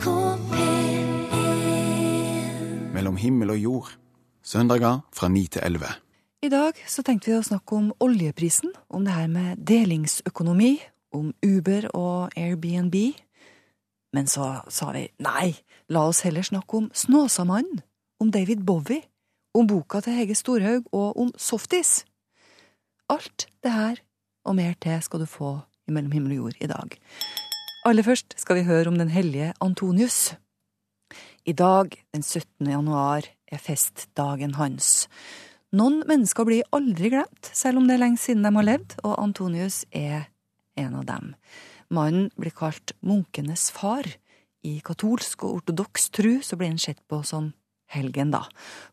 NRK P1 Mellom himmel og jord. Søndager fra 9 til 11. I dag så tenkte vi å snakke om oljeprisen, om det her med delingsøkonomi, om Uber og Airbnb. Men så sa vi nei, la oss heller snakke om Snåsamannen, om David Bowie, om boka til Hege Storhaug og om softis. Alt det her og mer til skal du få i Mellom himmel og jord i dag. Aller først skal vi høre om den hellige Antonius. I dag, den 17. januar, er festdagen hans. Noen mennesker blir aldri glemt, selv om det er lenge siden de har levd, og Antonius er en av dem. Mannen blir kalt munkenes far. I katolsk og ortodoks tru så blir han sett på som helgen, da.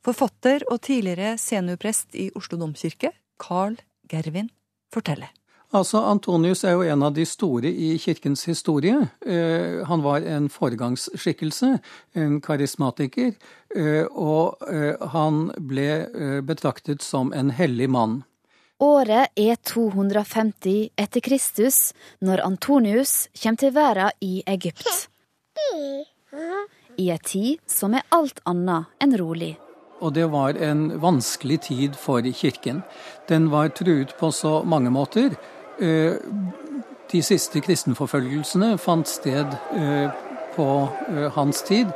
Forfatter og tidligere seniorprest i Oslo domkirke, Carl Gervin, forteller. Altså, Antonius er jo en av de store i kirkens historie. Eh, han var en foregangsskikkelse, en karismatiker, eh, og eh, han ble betraktet som en hellig mann. Året er 250 etter Kristus, når Antonius kommer til verden i Egypt. I ei tid som er alt annet enn rolig. Og det var en vanskelig tid for kirken. Den var truet på så mange måter. Eh, De siste kristenforfølgelsene fant sted eh, på eh, hans tid.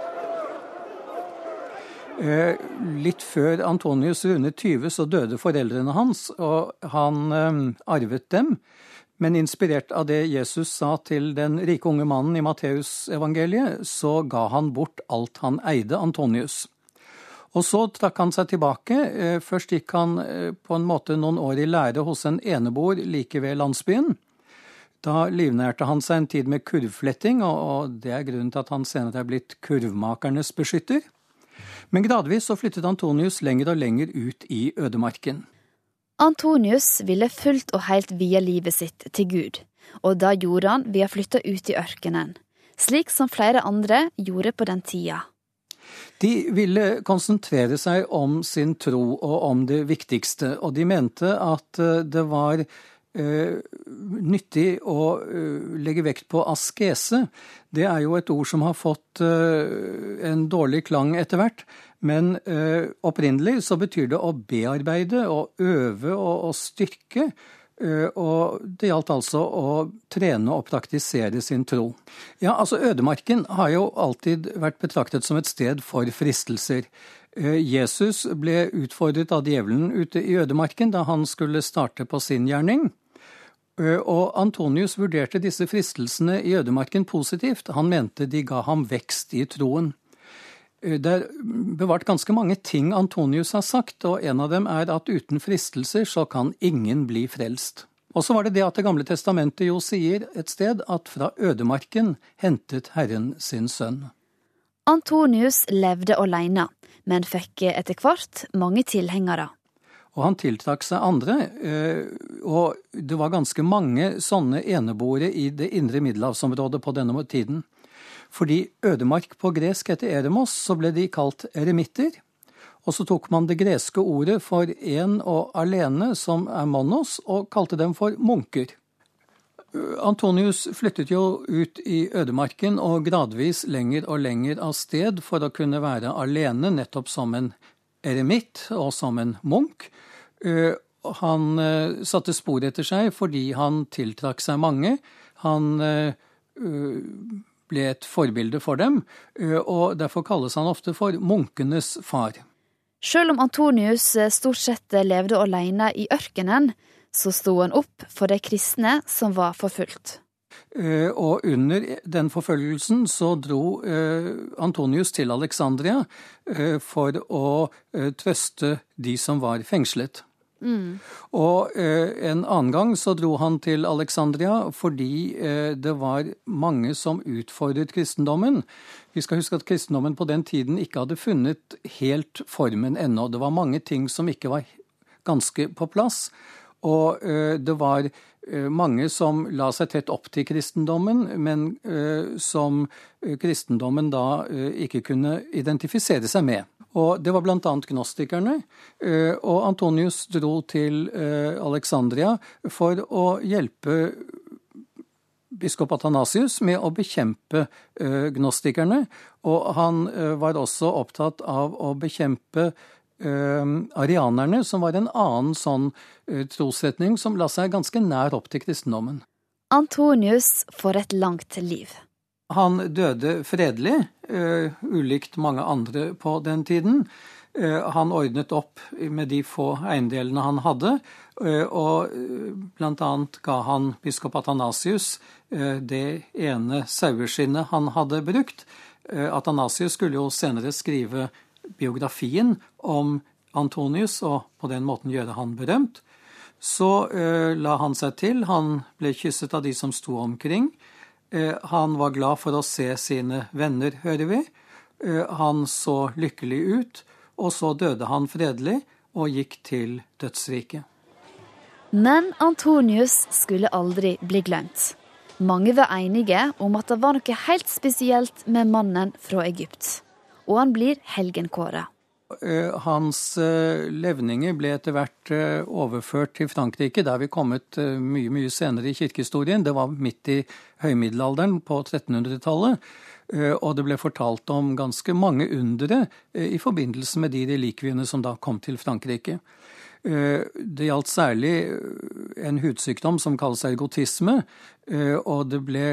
Litt før Antonius rundet 20, så døde foreldrene hans, og han arvet dem. Men inspirert av det Jesus sa til den rike unge mannen i Matteusevangeliet, så ga han bort alt han eide, Antonius. Og så trakk han seg tilbake. Eh, Først gikk han eh, på en måte noen år i lære hos en eneboer like ved landsbyen. Da livnærte han seg en tid med kurvfletting, og det er grunnen til at han senere er blitt kurvmakernes beskytter. Men gradvis så flyttet Antonius lenger og lenger ut i ødemarken. Antonius ville fullt og helt vie livet sitt til Gud, og da gjorde han ved å flytte ut i ørkenen, slik som flere andre gjorde på den tida. De ville konsentrere seg om sin tro og om det viktigste, og de mente at eh, det var Uh, nyttig å uh, legge vekt på askese. Det er jo et ord som har fått uh, en dårlig klang etter hvert, men opprinnelig så betyr det å bearbeide og øve og, og styrke. Eh, Og det gjaldt altså å trene og praktisere sin tro. Ja, altså Ødemarken har jo alltid vært betraktet som et sted for fristelser. Eh, Jesus ble utfordret av djevelen ute i ødemarken da han skulle starte på sin gjerning. Eh, Og Antonius vurderte disse fristelsene i ødemarken positivt. Han mente de ga ham vekst i troen. Eh, Det er bevart ganske mange ting Antonius har sagt, og en av dem er at uten fristelser så kan ingen bli frelst. Og så var det det at Det gamle testamentet jo sier et sted at fra ødemarken hentet Herren sin sønn. Antonius levde alene, men fikk etter hvert mange tilhengere. Og han tiltrakk seg andre, eh, og det var ganske mange sånne eneboere i det indre middelhavsområdet på denne tiden. Fordi ødemark på gresk heter eremos, så ble de kalt eremitter. Og så tok man det greske ordet for én og alene, som er monos, og kalte dem for munker. Antonius flyttet jo ut i ødemarken og gradvis lenger og lenger av sted for å kunne være alene, nettopp som en eremitt og som en munk. Eh, Han eh, satte spor etter seg fordi han tiltrakk seg mange. Han eh, ble et forbilde for dem, og derfor kalles han ofte for munkenes far. Selv om Antonius stort sett levde alene i ørkenen, så sto han opp for de kristne som var forfulgt. Og under den forfølgelsen så dro Antonius til Alexandria for å trøste de som var fengslet. Og eh, en annen gang så dro han til Alexandria fordi eh, det var mange som utfordret kristendommen. Vi skal huske at kristendommen på den tiden ikke hadde funnet helt formen ennå. Det var mange ting som ikke var ganske på plass. Og det var mange som la seg tett opp til kristendommen, men som kristendommen da ikke kunne identifisere seg med. Og Det var bl.a. gnostikerne. Og Antonius dro til Alexandria for å hjelpe biskop Athanasius med å bekjempe gnostikerne, og han var også opptatt av å bekjempe arianerne, som var en annen sånn trosretning som la seg ganske nær opp til kristendommen. Antonius får et langt liv. Han døde fredelig, ulikt mange andre på den tiden. Eh, han ordnet opp med de få eiendelene han hadde, eh, og blant bl.a. ga han biskop Athanasius det ene saueskinnet han hadde brukt. Athanasius skulle jo senere skrive biografien om Antonius, og på den måten gjøre han berømt. Så la han seg til, han ble kysset av de som sto omkring. han var glad for å se sine venner, hører vi. han så lykkelig ut og så døde han fredelig og gikk til dødsriket. Men Antonius skulle aldri bli glemt. Mange var enige om at det var noe helt spesielt med mannen fra Egypt. Og han blir helgenkåra. Eh, hans eh, levninger ble etter hvert eh, overført til Frankrike. Der er vi kommet mye mye senere i kirkehistorien. Det var midt i høymiddelalderen på 1300-tallet. Eh, og det ble fortalt om ganske mange undere i forbindelse med de relikviene som da kom til Frankrike. Eh, det gjaldt særlig en hudsykdom som kalles ergotisme, og det ble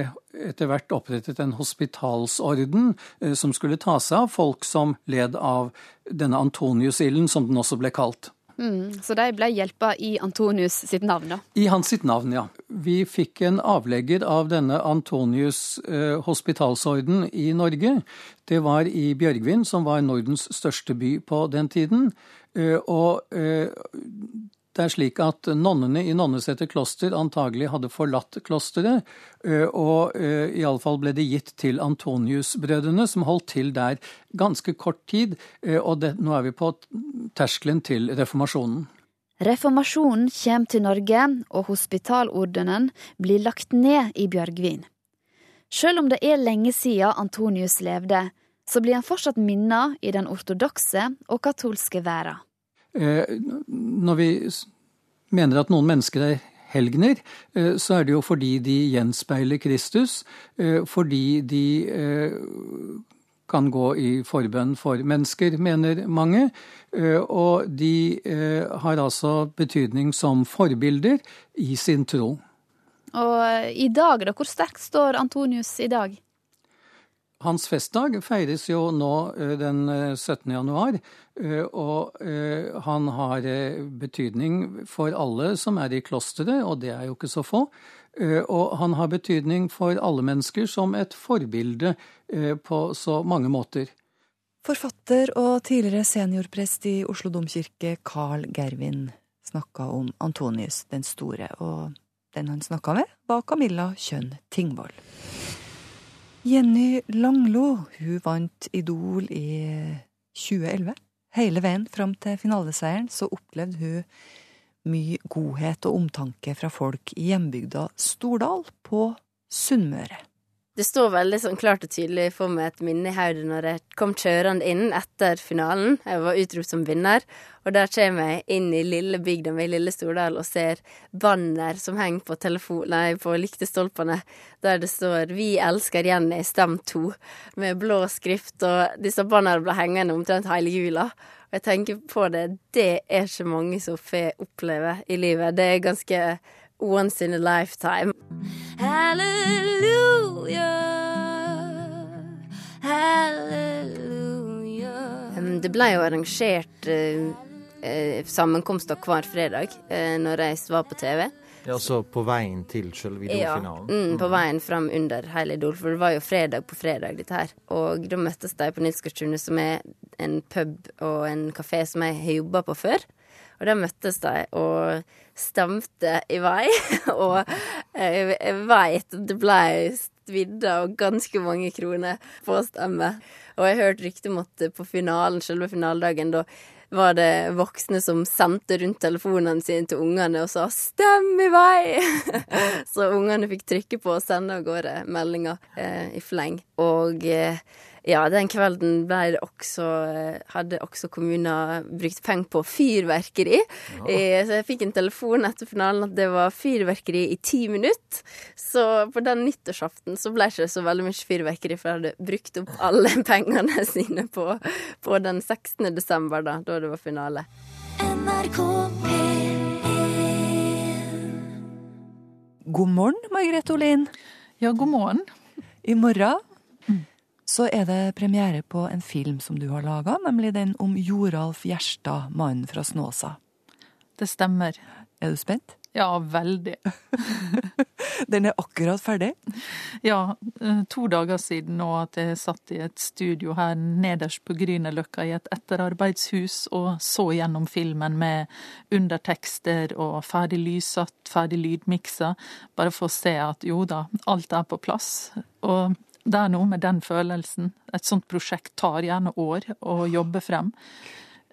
etter hvert opprettet en hospitalsorden som skulle ta seg av folk som led av denne Antoniusilden, som den også ble kalt. Mm, så de ble hjelpa i Antonius sitt navn, da? I hans sitt navn, ja. Vi fikk en avlegger av denne Antonius eh, hospitalsorden i Norge. Det var i Bjørgvin, som var Nordens største by på den tiden. Eh, og eh, det er slik at nonnene i Nonneseter kloster antagelig hadde forlatt klosteret, og iallfall ble det gitt til Antonius-brødrene, som holdt til der ganske kort tid. Og det, nå er vi på terskelen til reformasjonen. Reformasjonen kommer til Norge, og hospitalordenen blir lagt ned i Bjørgvin. Selv om det er lenge siden Antonius levde, så blir han fortsatt minnet i den ortodokse og katolske verden. Eh, når vi mener at noen mennesker er helgener, eh, så er det jo fordi de gjenspeiler Kristus, eh, fordi de kan gå i forbønn for mennesker, mener mange. Og de har altså betydning som forbilder i sin tro. Og i dag, da? Hvor sterkt står Antonius i dag? Hans festdag feires jo nå eh, den 17. Eh, januar, eh, og han har betydning for alle som er i klosteret, og det er jo ikke så få. Og han har betydning for alle mennesker som et forbilde på så mange måter. Forfatter og tidligere seniorprest i Oslo domkirke, Carl Gervin, snakka om Antonius den store, og den han snakka med, var Camilla Kjønn Tingvoll. Jenny Langlo hun vant Idol i 2011. Hele veien fram til finaleseieren så opplevde hun mye godhet og omtanke fra folk i hjembygda Stordal på Sunnmøre. Det står veldig sånn klart og tydelig for meg et minne i hodet når jeg kom kjørende inn etter finalen. Jeg var utropt som vinner, og der kommer jeg inn i lille bygda mi, Lille Stordal, og ser banner som henger på telefon, nei, på lyktestolpene, der det står 'Vi elsker Jenny, stem to', med blå skrift, og disse bannerne ble hengende omtrent hele jula. Og jeg tenker på det, det er ikke mange som får oppleve i livet. Det er ganske once in a lifetime. Halleluja, halleluja. Det ble jo arrangert eh, eh, sammenkomster hver fredag eh, når jeg var på TV. Ja, Altså på veien til selve Idol-finalen? Ja, mm, på veien fram under hele Idol, for det var jo fredag på fredag, dette her. Og da møttes de på Nilsgårdstunet, som er en pub og en kafé som jeg har jobba på før. Og der møttes de og stemte i vei. og jeg, veit at det ble svidde og ganske mange kroner på å stemme. Og jeg hørte rykte om at på finalen, selve finaledagen, da var det voksne som sendte rundt telefonene sine til ungene og sa 'stem i vei'! Så ungene fikk trykke på og sende av gårde meldinger eh, i fleng. Og eh, Ja, den kvelden ble det også, hadde også kommunen brukt penger på fyrverkeri. Ja. Eh, så jeg fikk en telefon etter finalen at det var fyrverkeri i ti minutter. Så på den nyttårsaften så ble det ikke så veldig mye fyrverkeri, for jeg hadde brukt opp alle pengene sine på, på den 16. desember, da, da det var finale. NRK God morgen, Margrethe Olin. Ja, god morgen. I morgen. Så er det premiere på en film som du har laga, nemlig den om Joralf Gjerstad, mannen fra Snåsa. Det stemmer. Er du spent? Ja, veldig. Den er akkurat ferdig? Ja, eh, to dager siden nå at jeg satt i et studio her nederst på Grünerløkka i et etterarbeidshus og så gjennom filmen med undertekster og ferdig lyssatt, ferdig lydmiksa, bare for å se at jo da, alt er på plass. Og det er noe med den følelsen. Et sånt prosjekt tar gjerne år å jobbe frem.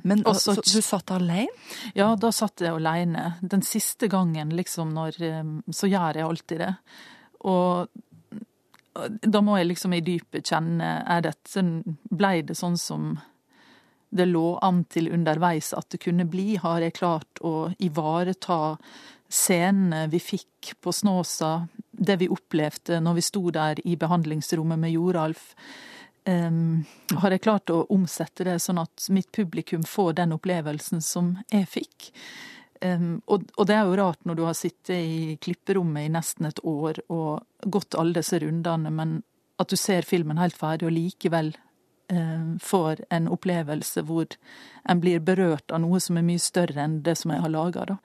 Men også, så, du satt alene? Ja, da satt jeg alene. Den siste gangen, liksom, når Så gjør jeg alltid det. Og da må jeg liksom i dypet kjenne Er dette Blei det sånn som det lå an til underveis at det kunne bli? Har jeg klart å ivareta scenene vi fikk på Snåsa, det vi opplevde når vi sto der i behandlingsrommet med Joralf? um, har jeg klart å omsette det sånn at mitt publikum får den opplevelsen som jeg fikk. Um, og, og, det er jo rart når du har sittet i klipperommet i nesten et år og gått alle disse rundene, men at du ser filmen helt ferdig og likevel um, får en opplevelse hvor en blir berørt av noe som er mye større enn det som jeg har laga, da.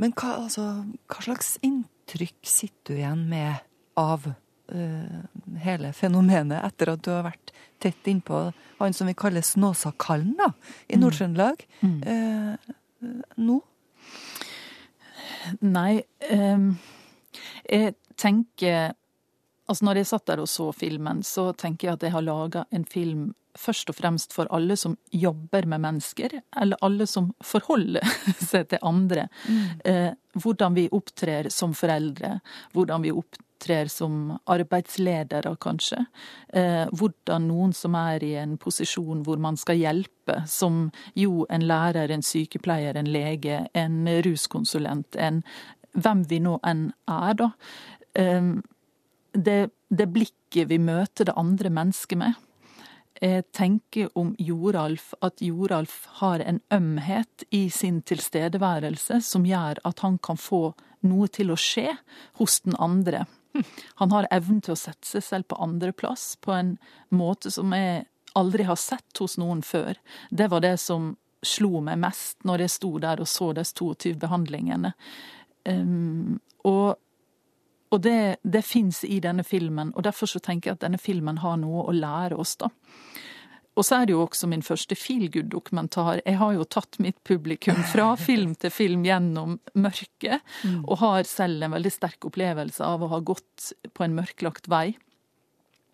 Men hva, altså, hva slags inntrykk sitter du igjen med av uh, hele fenomenet etter at du har vært tett innpå han som vi kaller Snåsakallen da, i mm. Nord-Trøndelag mm. uh, nå? Nei, um, jeg tenker Altså, når jeg satt der og så filmen, så tenker jeg at jeg har laga en film først og fremst for alle som jobber med mennesker, eller alle som forholder seg til andre. Mm. Eh, hvordan vi opptrer som foreldre, hvordan vi opptrer som arbeidsledere, kanskje. Eh, hvordan noen som er i en posisjon hvor man skal hjelpe, som jo en lærer, en sykepleier, en lege, en ruskonsulent, en hvem vi nå enn er, da. Eh, det, det blikket vi møter det andre mennesket med. Jeg tenker om Joralf at Joralf har en ømhet i sin tilstedeværelse som gjør at han kan få noe til å skje hos den andre. Han har evnen til å sette seg selv på andreplass på en måte som jeg aldri har sett hos noen før. Det var det som slo meg mest når jeg sto der og så disse 22 behandlingene. Um, og, og det, det fins i denne filmen, og derfor så tenker jeg at denne filmen har noe å lære oss, da. Og så er det jo også min første feelgood-dokumentar. Jeg har jo tatt mitt publikum fra film til film gjennom mørket, mm. og har selv en veldig sterk opplevelse av å ha gått på en mørklagt vei.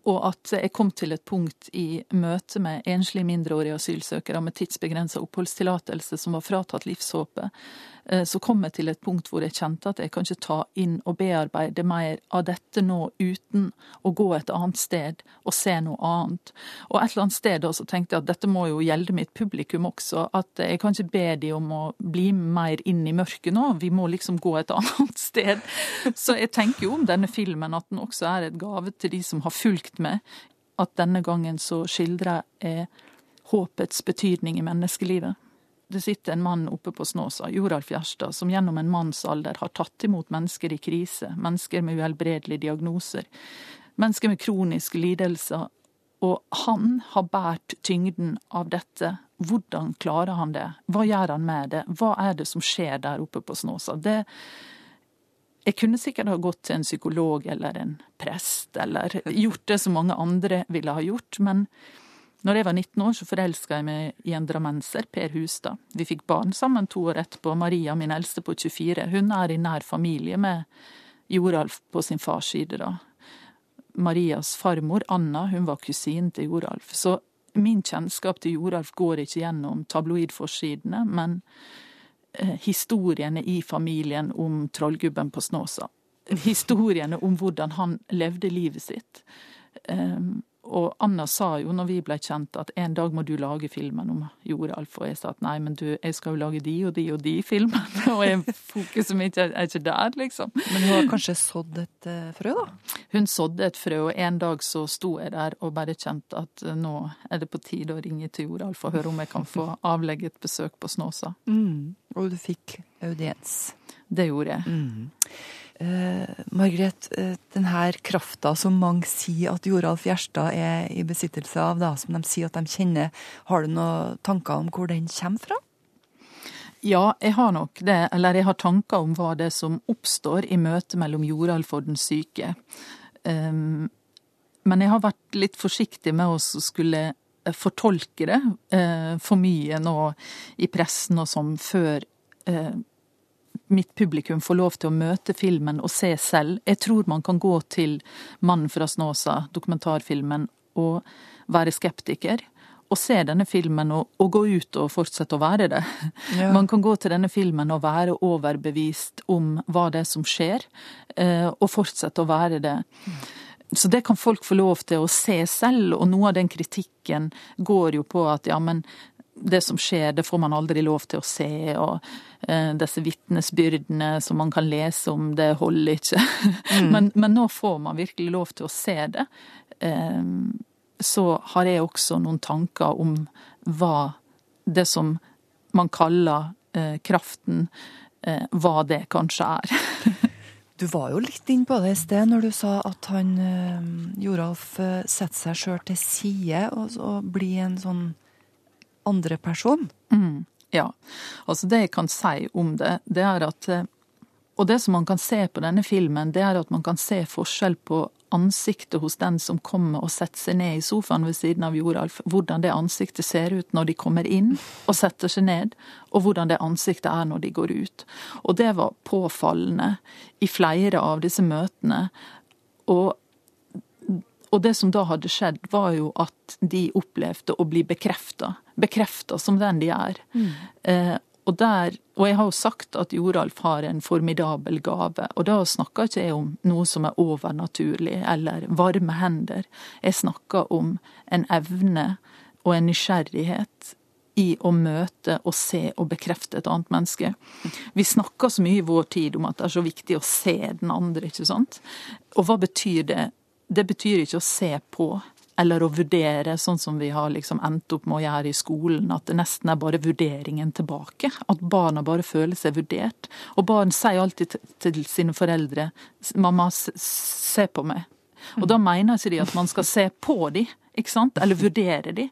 Og at jeg kom til et punkt i møte med enslige mindreårige asylsøkere med tidsbegrensa oppholdstillatelse som var fratatt livshåpet, så kom jeg til et punkt hvor jeg kjente at jeg kan ikke ta inn og bearbeide mer av dette nå uten å gå et annet sted og se noe annet. Og et eller annet sted da så tenkte jeg at dette må jo gjelde mitt publikum også, at jeg kan ikke be de om å bli mer inn i mørket nå, vi må liksom gå et annet sted. Så jeg tenker jo om denne filmen at den også er et gave til de som har fulgt med, at denne gangen så skildrer jeg håpets betydning i menneskelivet det sitter en mann oppe på Snåsa, Joralf Gjerstad, som gjennom en manns alder har tatt imot mennesker i krise, mennesker med uhelbredelige diagnoser, mennesker med kroniske lidelser, og han har båret tyngden av dette. Hvordan klarer han det? Hva gjør han med det? Hva er det som skjer der oppe på Snåsa? Det, jeg kunne sikkert ha gått til en psykolog eller en prest, eller gjort det som mange andre ville ha gjort, men når jeg var 19 år, så forelska jeg meg i en drammenser, Per Hustad. Vi fikk barn sammen to år etterpå. Maria, min eldste på 24, hun er i nær familie med Joralf på sin fars side, da. Marias farmor, Anna, hun var kusinen til Joralf. Så min kjennskap til Joralf går ikke gjennom tabloidforsidene, men eh, historiene i familien om trollgubben på Snåsa. Historiene om hvordan han levde livet sitt. Um, og Anna sa jo når vi ble kjent at en dag må du lage filmen om Joralf, og jeg sa at nei, men du, jeg skal jo lage de og de og de filmene, og jeg, fokuset mitt er ikke der, liksom. Men hun har kanskje sådd et uh, frø, da? Hun sådde et frø, og en dag så sto jeg der og bare kjente at uh, nå er det på tide å ringe til Joralf og høre om jeg kan få avlegge et besøk på Snåsa. Mm. Og du fikk audiens? Det gjorde jeg. Mm. Eh, Margret, eh, denne krafta som mange sier at Joralf Gjerstad er i besittelse av, da, som de sier at de kjenner, har du noen tanker om hvor den kommer fra? Ja, jeg har nok det. Eller jeg har tanker om hva det er som oppstår i møtet mellom Joralf og den syke. Um, men jeg har vært litt forsiktig med å skulle eh, fortolke det uh, for mye nå i pressen og sånn før uh, mitt publikum får lov til å møte filmen og se selv. Jeg tror man kan gå til 'Mannen fra Snåsa', dokumentarfilmen, og være skeptiker. Og se denne filmen og, og gå ut og fortsette å være det. Ja. Man kan gå til denne filmen og være overbevist om hva det er som skjer, eh, og fortsette å være det. Så det kan folk få lov til å se selv, og noe av den kritikken går jo på at ja, men det som skjer, det får man aldri lov til å se, og eh, disse vitnesbyrdene som man kan lese om, det holder ikke. Mm. Men, men, nå får man virkelig lov til å se det. Eh, så har jeg også noen tanker om hva det som man kaller eh, kraften, hva det kanskje er. Du var jo litt inn på det i sted når du sa at han Joralf setter seg sjøl til side og, og blir en sånn andre person. Mm, ja. Altså det jeg kan si om det, det er at eh, Og det som man kan se på denne filmen, det er at man kan se forskjell på ansiktet hos den som kommer og setter seg ned i sofaen ved siden av Joralf. Hvordan det ansiktet ser ut når de kommer inn og setter seg ned, og hvordan det ansiktet er når de går ut. Og det var påfallende i flere av disse møtene. Og og det som da hadde skjedd, var jo at de opplevde å bli bekrefta. Bekrefta som den de er. Mm. Eh, og, der, og jeg har jo sagt at Joralf har en formidabel gave. Og da snakker ikke jeg om noe som er overnaturlig eller varme hender. Jeg snakker om en evne og en nysgjerrighet i å møte og se og bekrefte et annet menneske. Vi snakker så mye i vår tid om at det er så viktig å se den andre, ikke sant. Og hva betyr det det betyr ikke å se på eller å vurdere, sånn som vi har liksom endt opp med å gjøre i skolen, at det nesten er bare vurderingen tilbake. At barna bare føler seg vurdert. Og barn sier alltid til sine foreldre 'mamma, se på meg'. Og da mener ikke de at man skal se på de, ikke sant, eller vurdere de,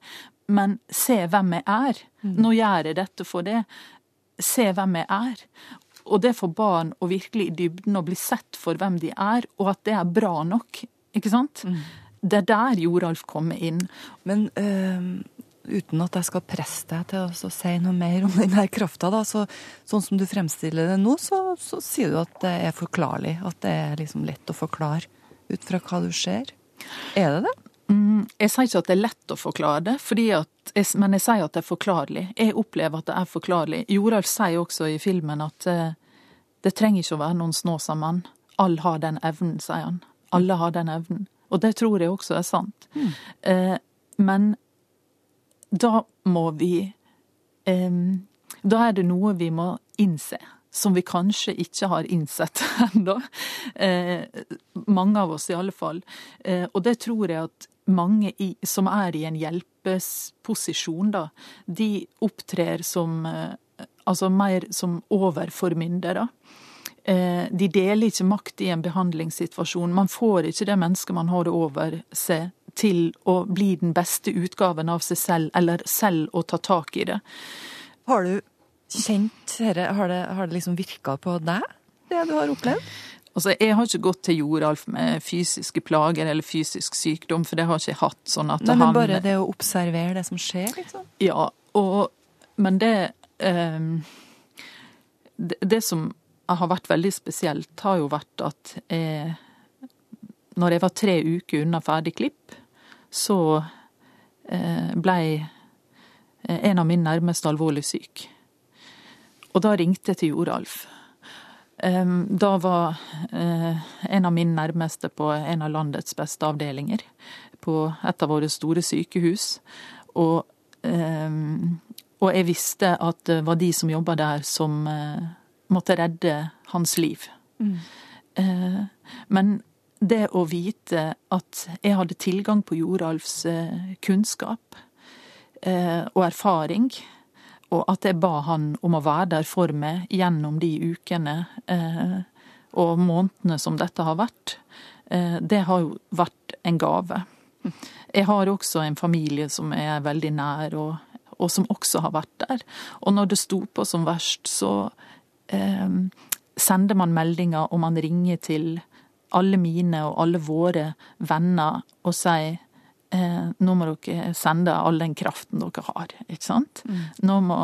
men se hvem jeg er. Nå gjør jeg dette for det. Se hvem jeg er. Og det får barn å virkelig i dybden å bli sett for hvem de er, og at det er bra nok ikke sant? Mm. Det er der Joralf kommer inn. Men øh, uten at jeg skal presse deg til å si noe mer om denne krafta, da, så, sånn som du fremstiller det nå, så, så, sier du at det er forklarlig. At det er liksom lett å forklare ut fra hva du ser. Er det det? Mm, jeg sier ikke at det er lett å forklare det, at, men jeg sier at det er forklarlig. Jeg opplever at det er forklarlig. Joralf sier også i filmen at uh, det trenger ikke å være noen snåsamann. All har den evnen, sier han. Alle har den evnen. Og det tror jeg også er sant. Mm. Eh, men da må vi eh, Da er det noe vi må innse, som vi kanskje ikke har innsett ennå. Eh, mange av oss i alle fall. Eh, og det tror jeg at mange i, som er i en hjelpesposisjon, da, de opptrer som eh, Altså mer som overformyndere. Eh, de deler ikke makt i en behandlingssituasjon. Man får ikke det mennesket man har det over seg, til å bli den beste utgaven av seg selv, eller selv å ta tak i det. Har du kjent dette? Har det, har det liksom virka på deg, det du har opplevd? Altså, Jeg har ikke gått til Joralf med fysiske plager eller fysisk sykdom, for det har ikke jeg hatt. sånn at Nei, Men han... bare det å observere det som skjer, liksom? Ja, og, men det, eh, det Det som har vært veldig spesielt, har jo vært at jeg, når jeg var tre uker unna ferdig klipp, så eh, blei eh, en av mine nærmeste alvorlig syk. Og da ringte jeg til Joralf. Da var eh, en av mine nærmeste på en av landets beste avdelinger på et av våre store sykehus. Og, eh, og jeg visste at det var de som jobba der, som eh, måtte redde hans liv. Mm. Eh, men det å vite at jeg hadde tilgang på Joralfs eh, kunnskap eh, og erfaring, og at jeg ba han om å være der for meg gjennom de ukene og månedene som dette har vært, det har jo vært en gave. Jeg har også en familie som er veldig nær, og, og som også har vært der. Og når det sto på som verst, så sender man meldinger og man ringer til alle mine og alle våre venner og sier eh, nå må dere sende all den kraften dere har, ikke sant? Mm. Nå, må,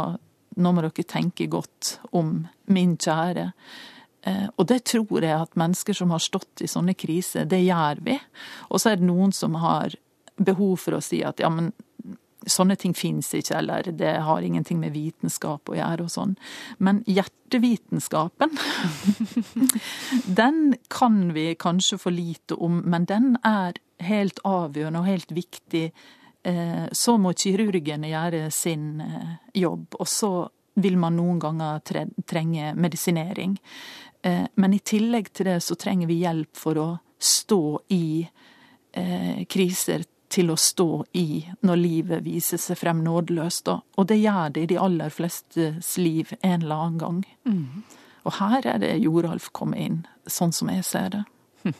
nå, må, dere tenke godt om min kjære. Eh, og det tror jeg at mennesker som har stått i sånne kriser, det gjør vi. Og så er det noen som har behov for å si at ja, men sånne ting fins ikke, eller det har ingenting med vitenskap å gjøre og sånn. Men hjertevitenskapen, den kan vi kanskje for lite om, men den er helt avgjørende og helt viktig. Eh, så må kirurgene gjøre sin eh, jobb, og så vil man noen ganger trenge medisinering. Eh, men i tillegg til det så trenger vi hjelp for å stå i kriser til å stå i når livet viser seg frem nådeløst. Og det gjør det i de aller flestes liv en eller annen gang. Mm. Og her er det Joralf kommer inn, sånn som jeg ser det. Hm.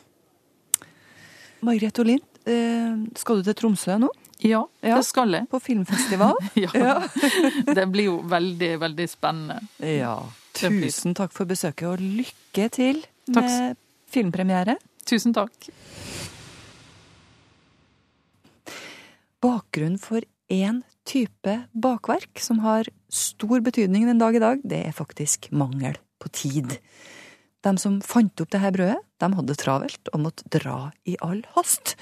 Margrethe Olin, eh, skal du til Tromsø nå? Ja, ja, det skal jeg. På filmfestival? ja. det blir jo veldig, veldig spennende. Ja. Tusen takk for besøket, og lykke til med filmpremiere. Tusen takk. Bakgrunn for én type bakverk som har stor betydning den dag i dag, det er faktisk mangel på tid. De som fant opp dette brødet, de hadde det travelt og måtte dra i all hast.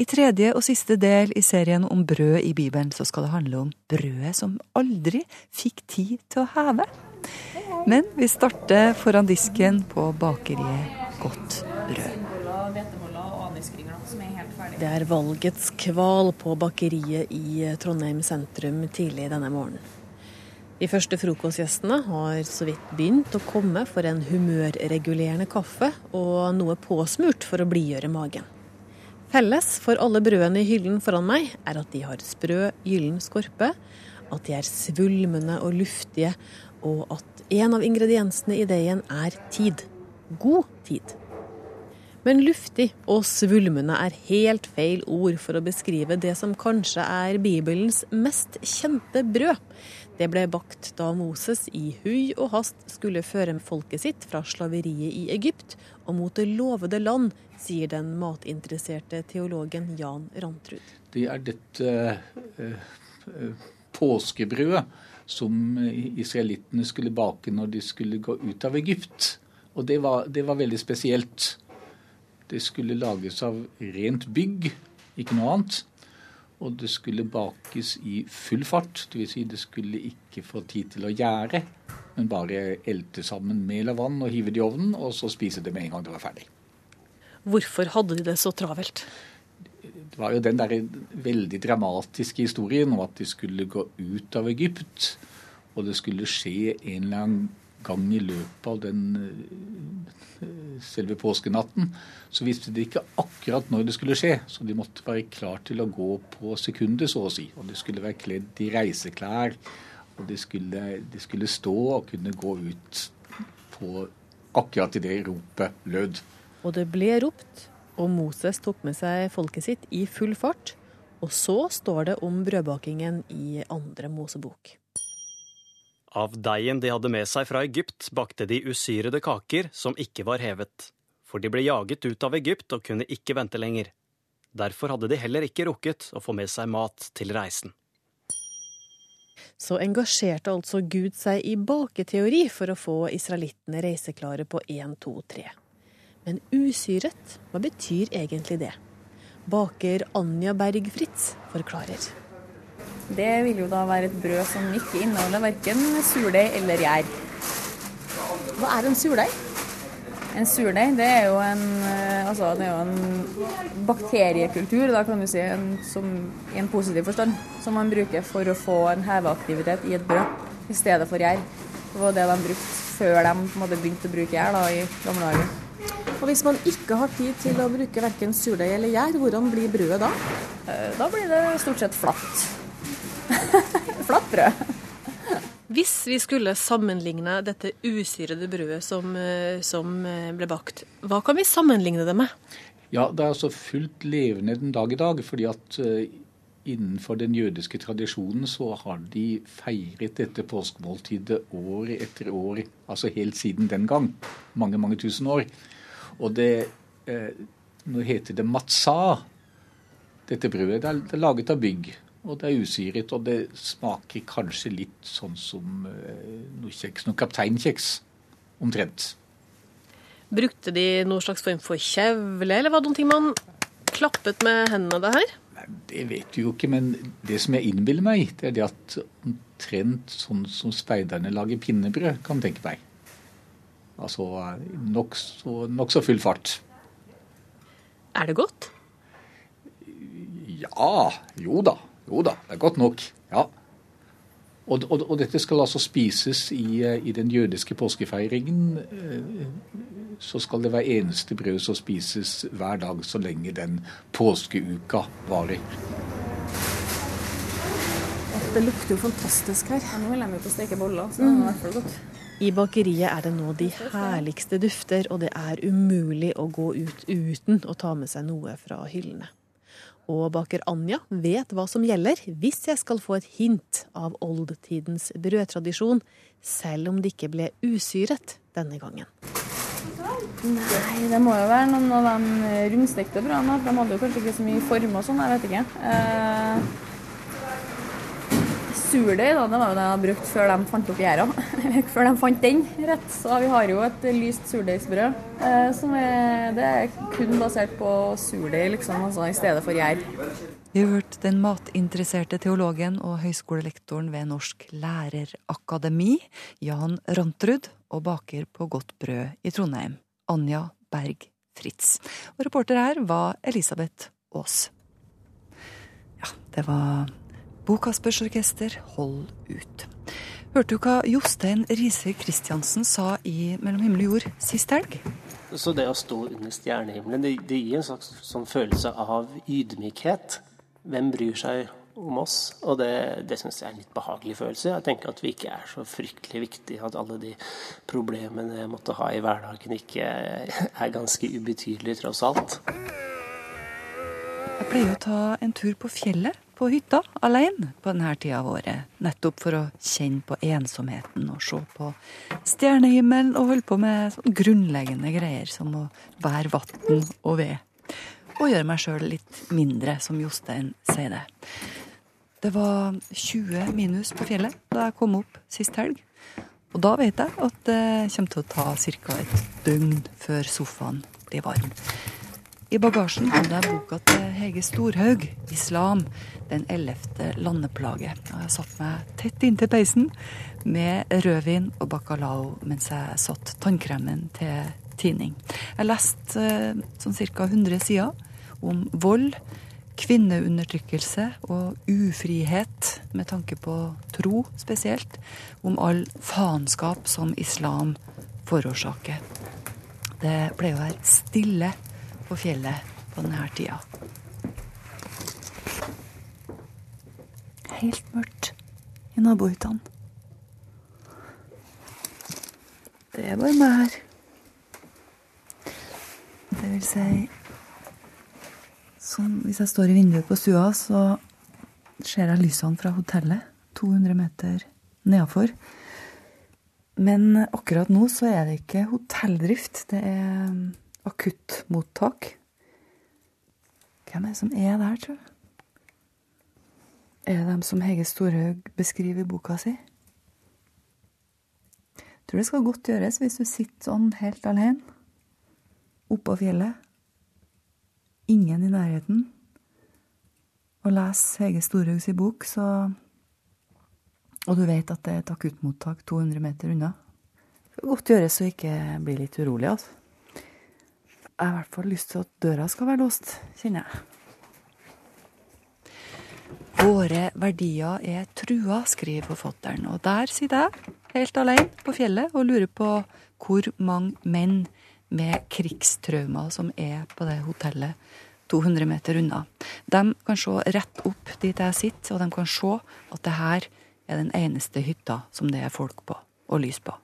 I tredje og siste del i serien om brød i Bibelen så skal det handle om brødet som aldri fikk tid til å heve. Men vi starter foran disken på bakeriet Godt brød. Det er valgets kval på bakeriet i Trondheim sentrum tidlig denne morgenen. De første frokostgjestene har så vidt begynt å komme for en humørregulerende kaffe og noe påsmurt for å blidgjøre magen. Felles for alle brødene i hyllen foran meg er at de har sprø, gyllen skorpe, at de er svulmende og luftige, og at en av ingrediensene i deigen er tid. God tid. Men luftig og svulmende er helt feil ord for å beskrive det som kanskje er Bibelens mest kjente brød. Det ble bakt da Moses i hui og hast skulle føre folket sitt fra slaveriet i Egypt og mot det lovede land, sier den matinteresserte teologen Jan Rantrud. Det er dette uh, påskebrødet som israelittene skulle bake når de skulle gå ut av Egypt. Og det var, det var veldig spesielt. Det skulle lages av rent bygg, ikke noe annet. Og det skulle bakes i full fart, dvs. Si det skulle ikke få tid til å gjære, men bare elte sammen mel og vann og hive det i ovnen, og så spise det med en gang det var ferdig. Hvorfor hadde de det så travelt? Det var jo den der veldig dramatiske historien om at de skulle gå ut av Egypt, og det skulle skje en eller annen gang i løpet av den eh, selve påskenatten, så visste de ikke akkurat når det skulle skje. Så de måtte være klar til å gå på sekundet, så å si. Og de skulle være kledd i reiseklær. Og de skulle, de skulle stå og kunne gå ut på akkurat idet ropet lød. Og det ble ropt, og Moses tok med seg folket sitt i full fart. Og så står det om brødbakingen i andre Mosebok. Av deigen de hadde med seg fra Egypt, bakte de usyrede kaker som ikke var hevet. For de ble jaget ut av Egypt og kunne ikke vente lenger. Derfor hadde de heller ikke rukket å få med seg mat til reisen. Så engasjerte altså Gud seg i baketeori for å få israelittene reiseklare på 1, 2, 3. Men usyret, hva betyr egentlig det? Baker Anja Berg Fritz forklarer. Det vil jo da være et brød som ikke inneholder verken surdeig eller gjær. Hva er en surdeig? En surdeig det er jo en, eh, altså, det er jo en bakteriekultur, da kan du si, en, som, i en positiv forstand, som man bruker for å få en heveaktivitet i et brød i stedet for gjær. Det var det de brukte før de begynte å bruke gjær i gamle dager. Og Hvis man ikke har tid til å bruke verken surdeig eller gjær, hvordan blir brødet da? Eh, da blir det stort sett flatt. flatt brød. Hvis vi skulle sammenligne dette usyrede brødet som, eh, som, eh, ble bakt, hva kan vi sammenligne det med? Ja, Det er altså fullt levende den dag i dag. fordi at uh, innenfor den jødiske tradisjonen så har de feiret dette påskemåltidet år etter år, altså helt siden den gang. Mange, mange tusen år. Og det eh, Nå heter det matza, dette brødet. Det er, det er laget av bygg og det er usyret. Og det smaker kanskje litt sånn som eh, noe kjeks, noe kapteinkjeks, omtrent. Brukte de noen slags form for kjevle, eller var det noen ting man klappet med hendene det her? Nei, Det vet du jo ikke, men det som jeg innbiller meg, det er det at omtrent sånn som speiderne lager pinnebrød, kan du tenke meg. Altså nokså nok så full fart. Er det godt? Ja, jo da. Jo da, det er godt nok. Ja. Og, og, og dette skal altså spises i, eh, i, den jødiske påskefeiringen. Eh, så skal det være eneste brød som spises hver dag så lenge den påskeuka varer. Det lukter jo fantastisk her. Ja, nå vil jeg med på å steke boller, så det er i hvert fall godt. I bakeriet er det nå de herligste dufter, og det er umulig å gå ut uten å ta med seg noe fra hyllene og baker Anja vet hva som gjelder hvis jeg skal få et hint av oldtidens brødtradisjon, selv om det ikke ble usyret denne gangen. Nei, det må jo være noen av de rundstekte brødene. De hadde jo kanskje ikke så mye form og sånn, jeg vet ikke. Eh, surdeig, det var jo det jeg hadde brukt før de fant opp gjæra. før de fant den, rett. Så vi har jo et lyst surdeigsbrød. Eh, som er, det er kun basert på surdeig, liksom, altså i stedet for gjær. Vi har hørt den matinteresserte teologen og høyskolelektoren ved Norsk lærerakademi, Jan Rantrud, og baker på Godt brød i Trondheim, Anja Berg Fritz. Og reporter her var Elisabeth Aas. Ja, det var Bokaspers orkester, hold ut. Hørte du hva Jostein Riise Christiansen sa i Mellom himmel og jord sist helg? Så det å stå under stjernehimmelen, det, det gir en slags sånn følelse av ydmykhet. Hvem bryr seg om oss? Og det, det syns jeg er en litt behagelig følelse. Jeg tenker at vi ikke er så fryktelig viktige, at alle de problemene jeg måtte ha i hverdagen, ikke er ganske ubetydelige tross alt. Jeg pleier å ta en tur på fjellet på hytta alene på denne tida av året. Nettopp for å kjenne på ensomheten og se på stjernehimmelen og holde på med sånn grunnleggende greier som å bære vann og ved. Og gjøre meg sjøl litt mindre, som Jostein sier det. Det var 20 minus på fjellet da jeg kom opp sist helg. Og da vet jeg at det kommer til å ta ca. et døgn før sofaen blir varm. I bagasjen hadde jeg boka til Hege Storhaug, 'Islam den ellevte landeplage'. Og jeg satt meg tett inntil peisen med rødvin og bacalao mens jeg satt tannkremen til tining. Jeg leste eh, sånn ca. 100 sider om vold, kvinneundertrykkelse og ufrihet med tanke på tro spesielt. Om all faenskap som islam forårsaker. Det pleier å være stille på fjellet på denne tida. Helt mørkt i nabohyttene. Det er bare meg her. Det vil si sånn, Hvis jeg står i vinduet på stua, så ser jeg lysene fra hotellet 200 meter nedafor. Men akkurat nå så er det ikke hotelldrift. Det er akuttmottak. Hvem er det som er der, tror du? Er det dem som Hege Storhaug beskriver i boka si? Jeg tror det skal godt gjøres hvis du sitter sånn helt alene oppå fjellet, ingen i nærheten, og leser Hege Storhaugs bok, så Og du vet at det er et akuttmottak 200 meter unna. Det skal godt gjøres å ikke bli litt urolig, altså. Jeg har i hvert fall lyst til at døra skal være låst, kjenner jeg. Våre verdier er trua, skriver forfatteren. Og der sitter jeg, helt alene på fjellet, og lurer på hvor mange menn med krigstraumer som er på det hotellet 200 meter unna. De kan se rett opp dit jeg sitter, og de kan se at det her er den eneste hytta som det er folk på, og lys på.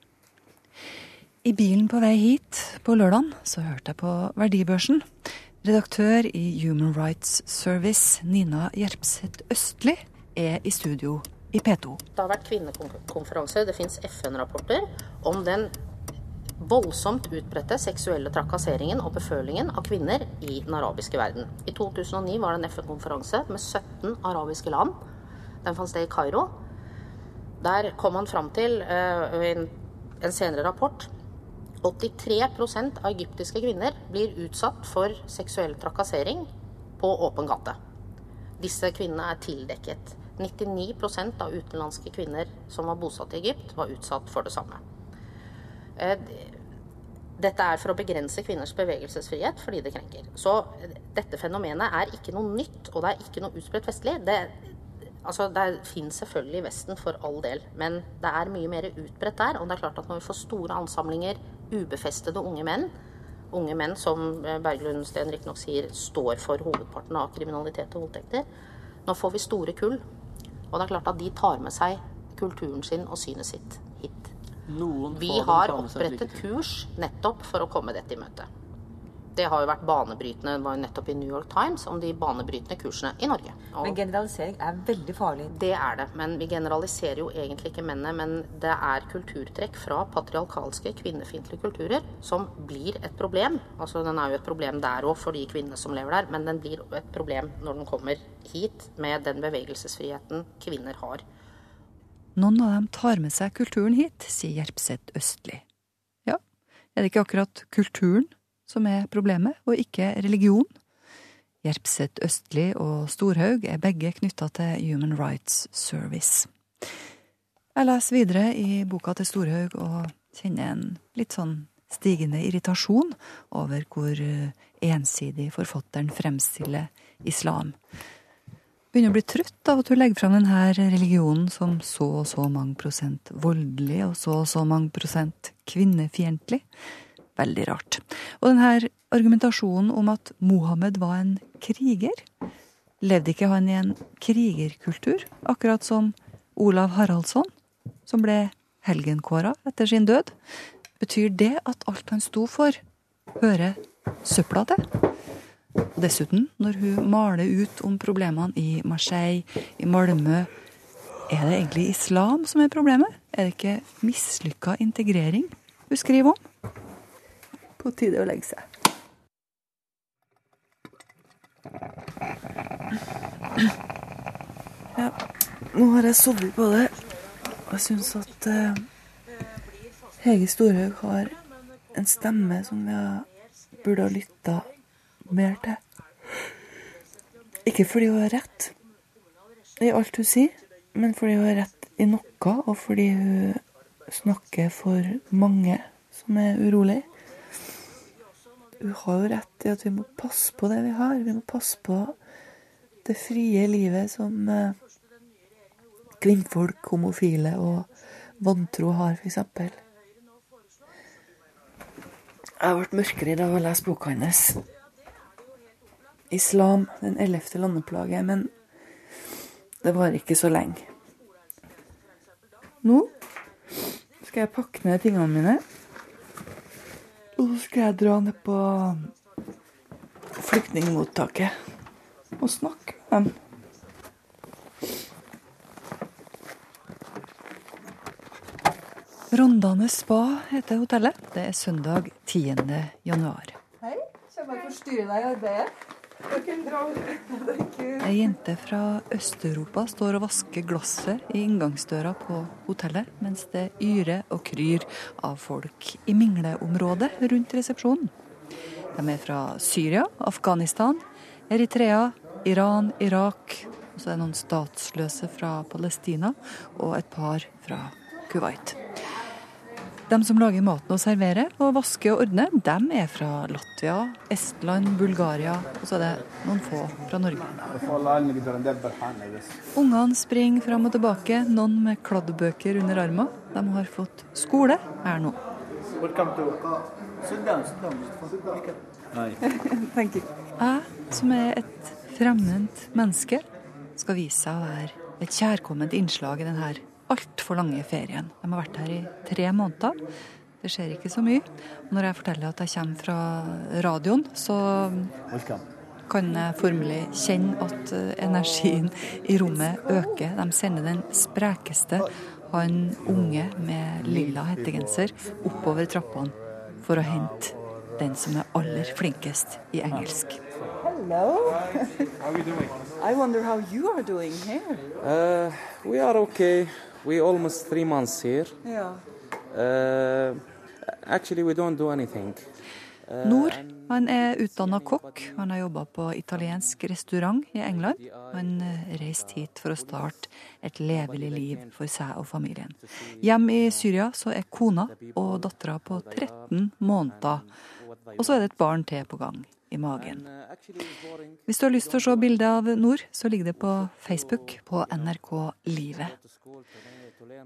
I bilen på vei hit på lørdag så hørte jeg på Verdibørsen. Redaktør i Human Rights Service, Nina Gjerpseth Østli, er i studio i P2. Det har vært kvinnekonferanse. Det fins FN-rapporter om den voldsomt utbredte seksuelle trakasseringen og befølingen av kvinner i den arabiske verden. I 2009 var det en FN-konferanse med 17 arabiske land. Den fant sted i Kairo. Der kom man fram til uh, en, en senere rapport 83% av egyptiske kvinner blir utsatt for seksuell trakassering på åpen gate. Disse kvinnene er tildekket. 99% av utenlandske kvinner som var bosatt i Egypt, var utsatt for det samme. Eh, dette er for å begrense kvinners bevegelsesfrihet fordi det krenker. Så dette fenomenet er ikke noe nytt, og det er ikke noe utbredt vestlig. Det, altså, det finnes selvfølgelig i Vesten for all del, men det er mye mer utbredt der. Og det er klart at når vi får store ansamlinger ubefestede unge menn, unge menn som eh, Berglund Steen riktignok sier står for hovedparten av kriminalitet og voldtekter, nå får vi store kull. Og det er klart at de tar med seg kulturen sin og synet sitt hit. Vi har opprettet kurs nettopp for å komme dette i møte. Det har jo vært banebrytende, det var jo nettopp i New York Times om de banebrytende kursene i Norge. Og men generalisering er veldig farlig? Det er det. Men vi generaliserer jo egentlig ikke mennene. Men det er kulturtrekk fra patriarkalske, kvinnefiendtlige kulturer som blir et problem. Altså den er jo et problem der òg for de kvinnene som lever der, men den blir et problem når den kommer hit med den bevegelsesfriheten kvinner har. Noen av dem tar med seg kulturen hit, sier Gjerpseth Østli. Ja, er det ikke akkurat kulturen som er problemet, og ikke religion? Gjerpseth Østli og Storhaug er begge knytta til Human Rights Service. Jeg leser videre i boka til Storhaug og kjenner en litt sånn stigende irritasjon over hvor ensidig forfatteren fremstiller islam begynner å bli trøtt av at hun legger fram denne religionen som så og så mange prosent voldelig og så og så mange prosent kvinnefiendtlig. Veldig rart. Og denne argumentasjonen om at Mohammed var en kriger, levde ikke han i en krigerkultur, akkurat som Olav Haraldsson, som ble helgenkåra etter sin død? Betyr det at alt han sto for, hører søpla til? Dessuten, når hun maler ut om problemene i Marseille, i Malmö, er det egentlig islam som er problemet? Er det ikke mislykka integrering hun skriver om? På tide å legge seg. Ja, nå har jeg sovet på det, jeg syns at uh, Hege Storhaug har en stemme som jeg burde ha lytta mer til. Ikke fordi hun har rett i alt hun sier, men fordi hun har rett i noe, og fordi hun snakker for mange som er urolig. Hun har jo rett i at vi må passe på det vi har. Vi må passe på det frie livet som eh, kvinnfolk, homofile og vantro har, f.eks. Jeg ble mørkere av å lese boka hennes islam, den ellevte landeplage, men det var ikke så lenge. Nå skal jeg pakke ned tingene mine. Og så skal jeg dra ned på flyktningmottaket og snakke med dem. Rondane spa heter hotellet. Det er søndag 10. januar. Hei. Kommer jeg forstyrre deg i arbeidet? Ei jente fra Øst-Europa står og vasker glasset i inngangsdøra på hotellet, mens det yrer og kryr av folk i mingleområdet rundt resepsjonen. De er fra Syria, Afghanistan, Eritrea, Iran, Irak. Og så er det noen statsløse fra Palestina og et par fra Kuwait. De som lager maten og serverer og vasker og ordner, de er fra Latvia, Estland, Bulgaria, og så er det noen få fra Norge. Ungene springer fram og tilbake, noen med kladdbøker under armen. De har fått skole her nå. Jeg, som er et fremmed menneske, skal vise seg å være et kjærkomment innslag i denne altfor lange ferien. De har vært her i tre måneder. Det skjer ikke så mye. Og når jeg forteller at jeg kommer fra radioen, så kan jeg formelig kjenne at eh, energien i rommet øker. De sender den sprekeste, han unge med lilla hettegenser, oppover trappene for å hente den som er aller flinkest i engelsk. Hello. How are you doing? I wonder how you are doing here. Uh, we are okay. We almost three months here. Yeah. Uh, actually, we don't do anything. Uh, Nord han er utdanna kokk. Han har jobba på italiensk restaurant i England. Han uh, reiste hit for å starte et levelig liv for seg og familien. Hjemme i Syria så er kona og dattera på 13 måneder. Og så er det et barn til på gang i magen. Hvis du har lyst til å se bilde av Nord, så ligger det på Facebook på NRK Livet.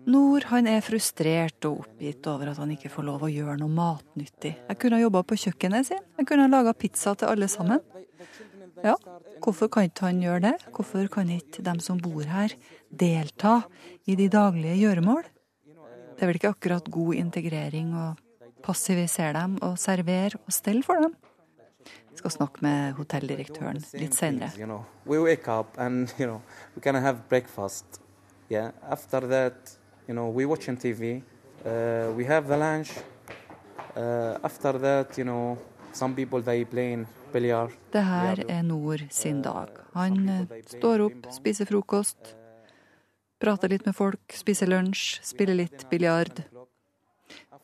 Nord han er frustrert og oppgitt over at han ikke får lov å gjøre noe matnyttig. Jeg kunne ha jobba på kjøkkenet sin, jeg kunne ha laga pizza til alle sammen. Ja, hvorfor kan ikke han gjøre det? Hvorfor kan ikke dem som bor her, delta i de daglige gjøremål? Det er vel ikke akkurat god integrering å passivisere dem og servere og stelle for dem? Jeg skal snakke med hotelldirektøren litt senere. Yeah. After that, you know, we watch on TV. Uh, we have the lunch. Uh, after that, you know, some people they playing billiard. Det her er Nord sin dag. Han eh, står opp, spiser frokost, prater litt med folk, spiser lunsj, spiller litt biljard.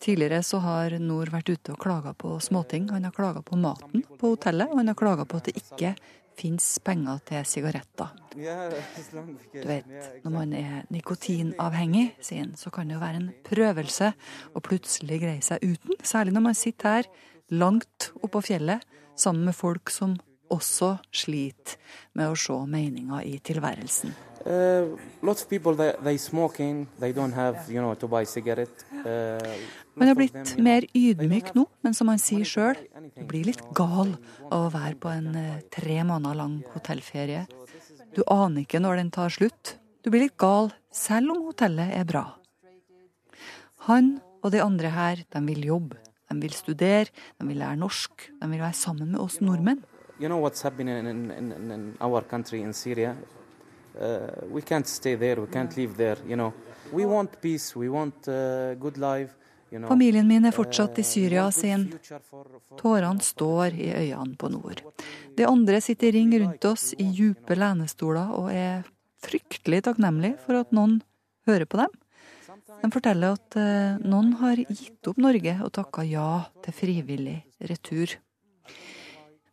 Tidligere så har Nord vært ute og klaga på småting. Han har klaga på maten på hotellet, og han har klaga på at det ikke fins penger til sigaretter. Du vet, når man er nikotinavhengig, sier han, så kan det jo være en prøvelse å plutselig greie seg uten. Særlig når man sitter her langt oppå fjellet sammen med folk som også sliter med å se meninga i tilværelsen. Uh, lots of people they, they smoking. They don't have you know to buy cigarette. Uh, jeg har blitt mer ydmyk nå, men som han sier sjøl, blir litt gal av å være på en eh, tre måneder lang hotellferie. Du aner ikke når den tar slutt. Du blir litt gal selv om hotellet er bra. Han og de andre her, de vil jobbe. De vil studere, de vil lære norsk, de vil være sammen med oss nordmenn. You know what's happening in, in, in, our country in Syria? Uh, we can't stay there. We can't live there. You know, we want peace. We want uh, good life. You know. Familien min er fortsatt i Syria, sin. Tårene står i øynene på nord. De andre sitter i ring rundt oss i djupe lenestoler og er fryktelig takknemlige for at noen hører på dem. De forteller at uh, noen har gitt opp Norge og takka ja til frivillig retur.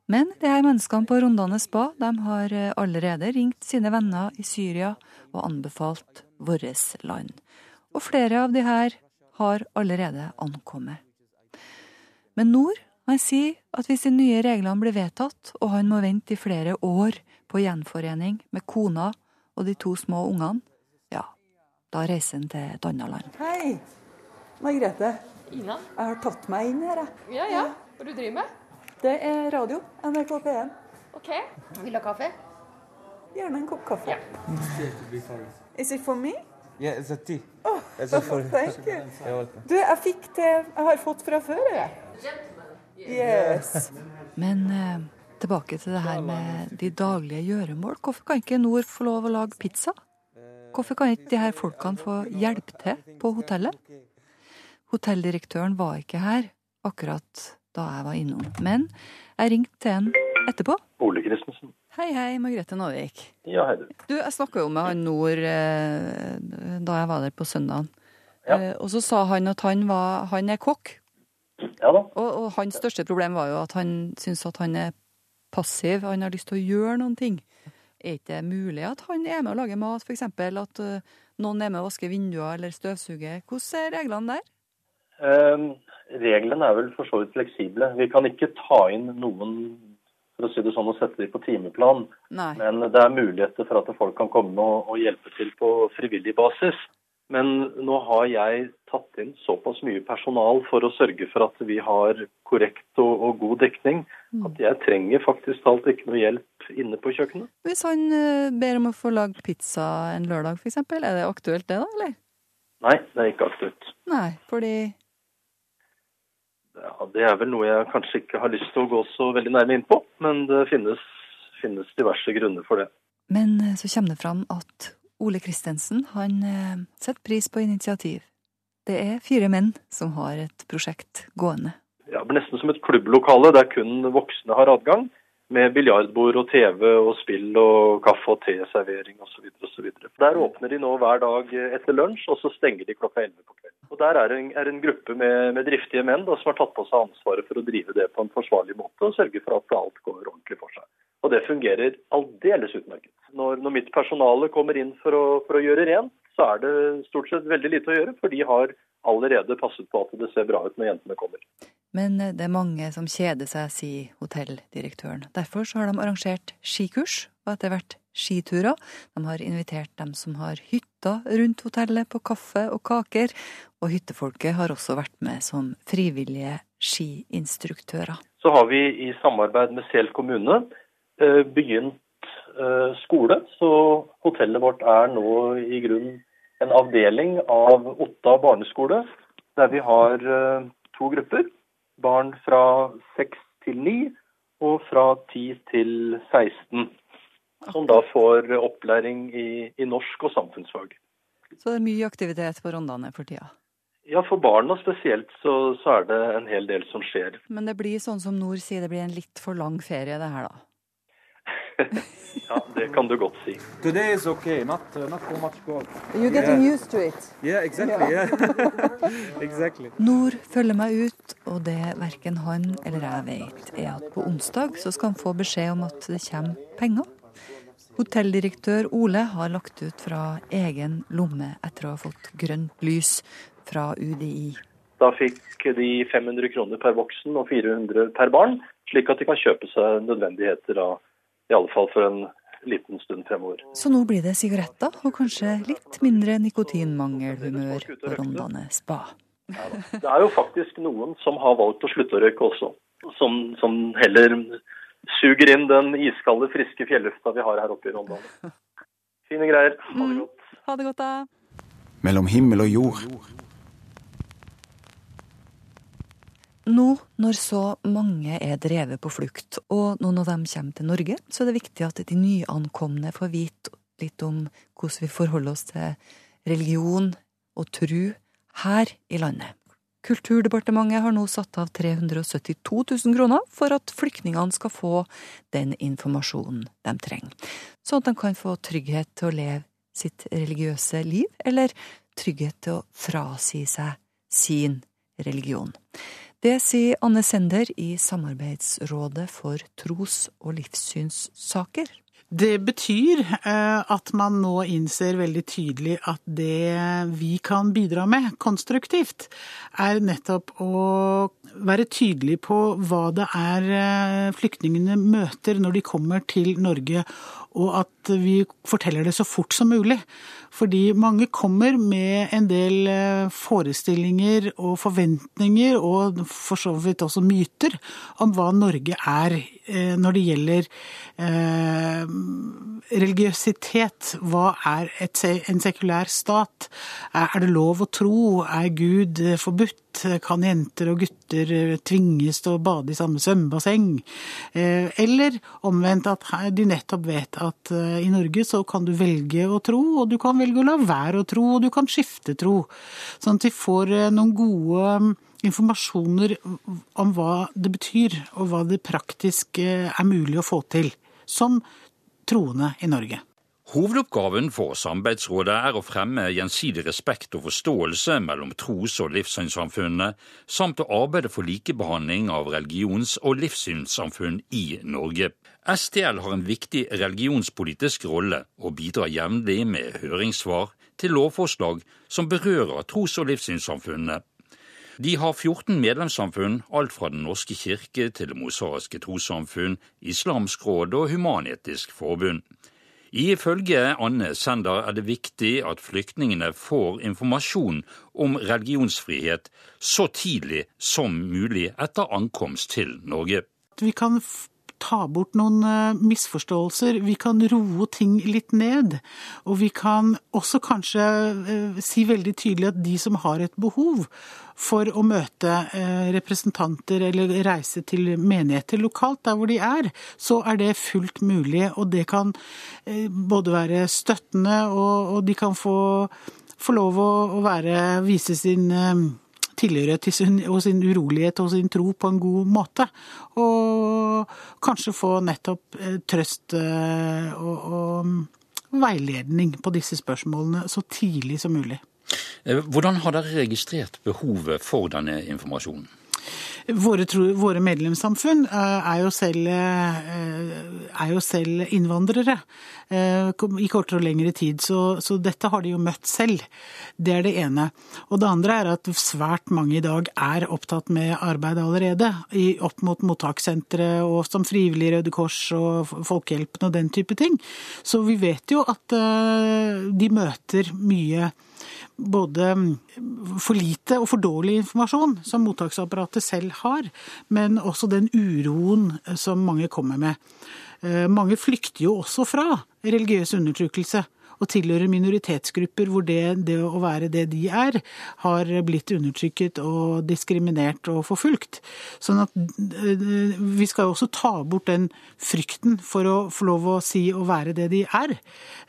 Men de her menneskene på Rondane spa de har eh, allerede ringt sine venner i Syria og anbefalt vårt land. Og flere av de her har allerede ankommet. Men Nord han sier at hvis de nye reglene blir vedtatt, og han må vente i flere år på gjenforening med kona og de to små ungene, ja, da reiser han til et annet land. Hei, Margrethe. Ina? Jeg har tatt meg inn her, jeg. Ja, ja. Hva du driver med? Det er radio. NRK P1. Ok. Vil du ha kaffe? Gjerne en kopp kaffe. Is it for me? Yeah, it's a tea. Oh, It's a for- thank you. Du, jeg fikk til Jeg har fått fra før, jeg. Yes. Men eh, tilbake til det her med de daglige gjøremål. Hvorfor kan ikke Nord få lov å lage pizza? Hvorfor kan ikke de her folkene få hjelpe til på hotellet? Hotelldirektøren var ikke her akkurat da jeg var innom, men jeg ringte til han etterpå. Ole Christensen. Hei, hei, Margrethe Nåvik. Ja, hei du. Du, jeg snakka jo med han Nord eh, da jeg var der på søndagen. Ja. Eh, og så sa han at han, var, han er kokk. Ja da. Og, og hans største problem var jo at han syns at han er passiv. Han har lyst til å gjøre noen ting. Er ikke det mulig at han er med å lage mat, f.eks.? At uh, noen er med å vaske vinduer eller støvsuge? Hvordan er reglene der? Eh, reglene er vel for så vidt fleksible. Vi kan ikke ta inn noen for å si det sånn, og sette dem på timeplan. Nei. Men det er muligheter for at folk kan komme og, og hjelpe til på frivillig basis. Men nå har jeg tatt inn såpass mye personal for å sørge for at vi har korrekt og, og god dekning, at jeg trenger faktisk talt ikke noe hjelp inne på kjøkkenet. Hvis han eh, ber om å få lagd pizza en lørdag, f.eks., er det aktuelt det, da? eller? Nei, det er ikke aktuelt. Nei, fordi Ja, det er vel noe jeg kanskje ikke har lyst til å gå så veldig nærme inn på, men det finnes, finnes diverse grunner for det. Men eh, så kommer det fram at Ole Kristensen han eh, setter pris på initiativ. Det er fire menn som har et prosjekt gående. Ja, det blir nesten som et klubblokale der kun voksne har adgang, med biljardbord og TV og spill og kaffe og te-servering osv. osv. Der åpner de nå hver dag etter lunsj, og så stenger de klokka 11 på kvelden. Og Der er en, er en gruppe med, med driftige menn da, som har tatt på seg ansvaret for å drive det på en forsvarlig måte og sørge for at alt går ordentlig for seg. Og det fungerer aldeles utmerket. Når, når mitt personale kommer inn for å, for å gjøre rent, så er det stort sett veldig lite å gjøre, for de har allerede passet på at det ser bra ut når jentene kommer. Men eh, det er mange som kjeder seg, sier hotelldirektøren. Derfor så har de arrangert skikurs, og etter hvert skiturer. De har invitert dem som har hytta rundt hotellet på kaffe og kaker, og hyttefolket har også vært med som frivillige skiinstruktører. Så har vi i samarbeid med Sel kommune eh, begynt eh, skole, så hotellet vårt er nå i grunnen en avdeling av Otta barneskole, der vi har eh, to grupper. Barn fra 6 til 9 og fra 10 til 16. Som da får opplæring i, i norsk og samfunnsfag. Så det er mye aktivitet på Rondane for tida. Ja, For barna spesielt så, så er det en hel del som skjer. Men det blir sånn som Nord sier, det blir en litt for lang ferie det her, da. Ja, det kan du godt si. Today is okay, not uh, not so much cold. You're getting Yeah. used to it. Yeah, exactly. Yeah. Exactly. Nord følger meg ut, og det verken han eller jeg vet, er at på onsdag så skal han få beskjed om at det kommer penger. Hotelldirektør Ole har lagt ut fra egen lomme etter å ha fått grønt lys fra UDI. Da fikk de 500 kroner per voksen og 400 per barn, slik at de kan kjøpe seg nødvendigheter da, i alle fall for en liten stund fremover. Så nå blir det sigaretter og kanskje litt mindre nikotinmangelhumør på Rondane spa. Det er jo faktisk noen som har valgt å slutte å røyke også, som, som heller suger inn den iskalde, friske fjellufta vi har her oppe i Rondane. Fine greier. Ha det godt. Ha det godt, da. Mellom himmel og jord. Nå når så mange er drevet på flukt, og noen av dem kommer til Norge, så er det viktig at de nyankomne får vite litt om hvordan vi forholder oss til religion og tru her i landet. Kulturdepartementet har nå satt av 372 000 kroner for at flyktningene skal få den informasjonen de trenger, sånn at de kan få trygghet til å leve sitt religiøse liv, eller trygghet til å frasi seg sin religion. Det sier Anne Sender i Samarbeidsrådet for tros- og livssynssaker. Det betyr eh, at man nå innser veldig tydelig at det vi kan bidra med konstruktivt, er nettopp å være tydelig på hva det er eh, flyktningene møter når de kommer til Norge, og at vi forteller det så fort som mulig. Fordi mange kommer med en del eh, forestillinger og forventninger, og for så vidt også myter, om hva Norge er eh, når det gjelder eh, religiøsitet. Hva er en sekulær stat? Er det lov å tro? Er Gud forbudt? Kan jenter og gutter tvinges til å bade i samme svømmebasseng? Eller omvendt at de nettopp vet at i Norge så kan du velge å tro, og du kan velge å la være å tro, og du kan skifte tro. Sånn at de får noen gode informasjoner om hva det betyr, og hva det praktisk er mulig å få til, som troende i Norge. Hovedoppgaven for Samarbeidsrådet er å fremme gjensidig respekt og forståelse mellom tros- og livssynssamfunnene, samt å arbeide for likebehandling av religions- og livssynssamfunn i Norge. STL har en viktig religionspolitisk rolle og bidrar jevnlig med høringssvar til lovforslag som berører tros- og livssynssamfunnene. De har 14 medlemssamfunn, alt fra Den norske kirke til Det mosaiske trossamfunn, Islamsk råd og Human-Etisk Forbund. Ifølge Anne Sender er det viktig at flyktningene får informasjon om religionsfrihet så tidlig som mulig etter ankomst til Norge. Vi kan ta bort noen eh, misforståelser. Vi kan roe ting litt ned. Og vi kan også kanskje eh, si veldig tydelig at de som har et behov for å møte eh, representanter eller reise til menigheter lokalt der hvor de er, så er det fullt mulig. Og det kan både være støttende, og de kan få, få lov å være, vise sin tilhørighet til sin, og sin urolighet og sin tro på en god måte. Og kanskje få nettopp eh, trøst eh, og, og veiledning på disse spørsmålene så tidlig som mulig. Eh, hvordan har dere registrert behovet for denne informasjonen? Våre, våre, medlemssamfunn er jo, selv, er jo selv innvandrere i kortere og lengre tid, så, så, dette har de jo møtt selv. Det er det ene. Og det andre er at svært mange i dag er opptatt med arbeid allerede, i, opp mot mottakssentre og som frivillig Røde Kors og Folkehjelpen og den type ting. Så vi vet jo at de møter mye både for lite og for dårlig informasjon som mottaksapparatet selv har, men også den uroen som mange kommer med. Eh, mange flykter jo også fra religiøs undertrykkelse og tilhører minoritetsgrupper hvor det, det, å være det de er, har blitt undertrykket og diskriminert og forfulgt. Sånn at eh, vi skal jo også ta bort den frykten for å få lov å si å være det de er,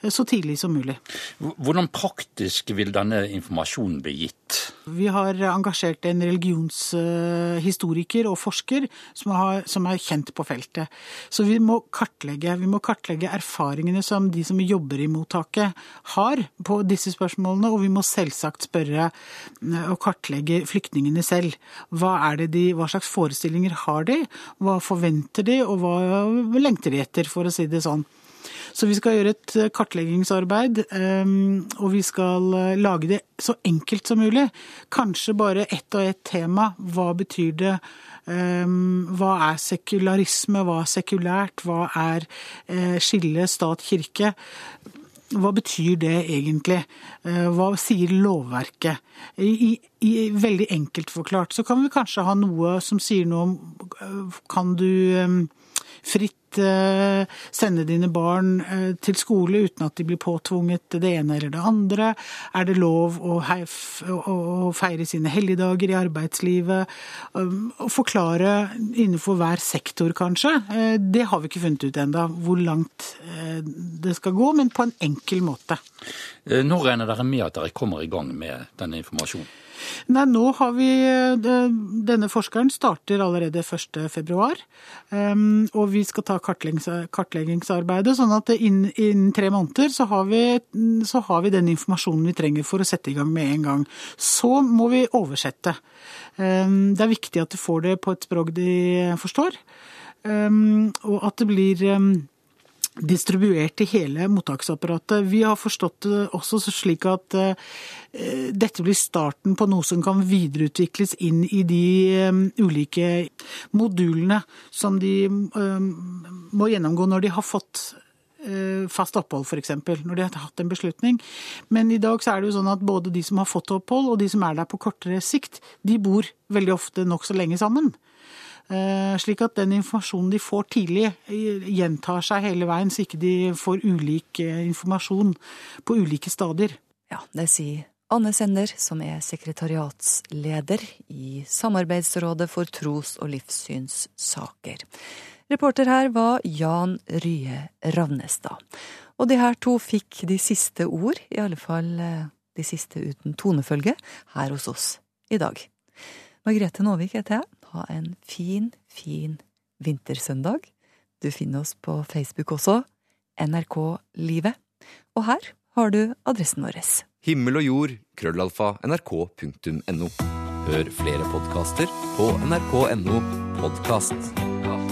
eh, så tidlig som mulig. Hvordan praktisk vil denne informasjonen bli gitt? Vi har engasjert en religionshistoriker og forsker som, har, som er kjent på feltet. Så vi må kartlegge. Vi må kartlegge erfaringene som de som jobber i mottaket har på disse spørsmålene, og vi må selvsagt spørre eh, og kartlegge flyktningene selv. Hva, de, hva slags forestillinger har de, hva forventer de, og hva lengter de etter, for å si det sånn. Så vi skal gjøre et eh, kartleggingsarbeid, ehm, og vi skal eh, lage det så enkelt som mulig. Kanskje bare ett og ett tema. Hva betyr det? Ehm, hva er sekularisme? Hva er sekulært? Hva er eh, skille stat-kirke? Hva betyr det egentlig? Hva sier lovverket? I, i, veldig enkelt forklart så kan vi kanskje ha noe som sier noe om Kan du ehm, fritt eh, sende dine barn eh, til skole uten at de blir påtvunget det ene eller det andre? Er det lov å, feire sine helligdager i arbeidslivet? Å forklare innenfor hver sektor, kanskje. Eh, det har vi ikke funnet ut ennå, hvor langt det skal gå, men på en enkel måte. Når regner dere med at dere kommer i gang med denne informasjonen? Nei, nå har vi Denne forskeren starter allerede 1.2. Um, og vi skal ta kartleggingsarbeidet, sånn at innen, tre måneder så har, vi, så har, vi, den informasjonen vi trenger for å sette i gang med en gang. Så må vi oversette. Um, det er viktig at du får det på et språk de forstår, um, og at det blir distribuert til hele mottaksapparatet. Vi har forstått det også slik at uh, dette blir starten på noe som kan videreutvikles inn i de um, ulike modulene som de um, må gjennomgå når de har fått fast opphold, f.eks., når de har hatt en beslutning. Men i dag så er det jo sånn at både de som har fått opphold og de som er der på kortere sikt, de bor veldig ofte nokså lenge sammen. Eh, slik at den informasjonen de får tidlig, eh, gjentar seg hele veien, så ikke de får ulik eh, informasjon på ulike stadier. Ja, det sier Anne Sender, som er sekretariatsleder i Samarbeidsrådet for tros- og livssynssaker. Reporter her var Jan Rye Ravnestad. Og de her to fikk de siste ord, i alle fall de siste uten tonefølge, her hos oss i dag. Margrethe Nåvik heter jeg. Ha en fin, fin vintersøndag. Du finner oss på Facebook også, NRK Livet. Og her har du adressen vår. Himmel og jord, krøllalfa, nrk.no. Hør flere podkaster på nrk.no podkast.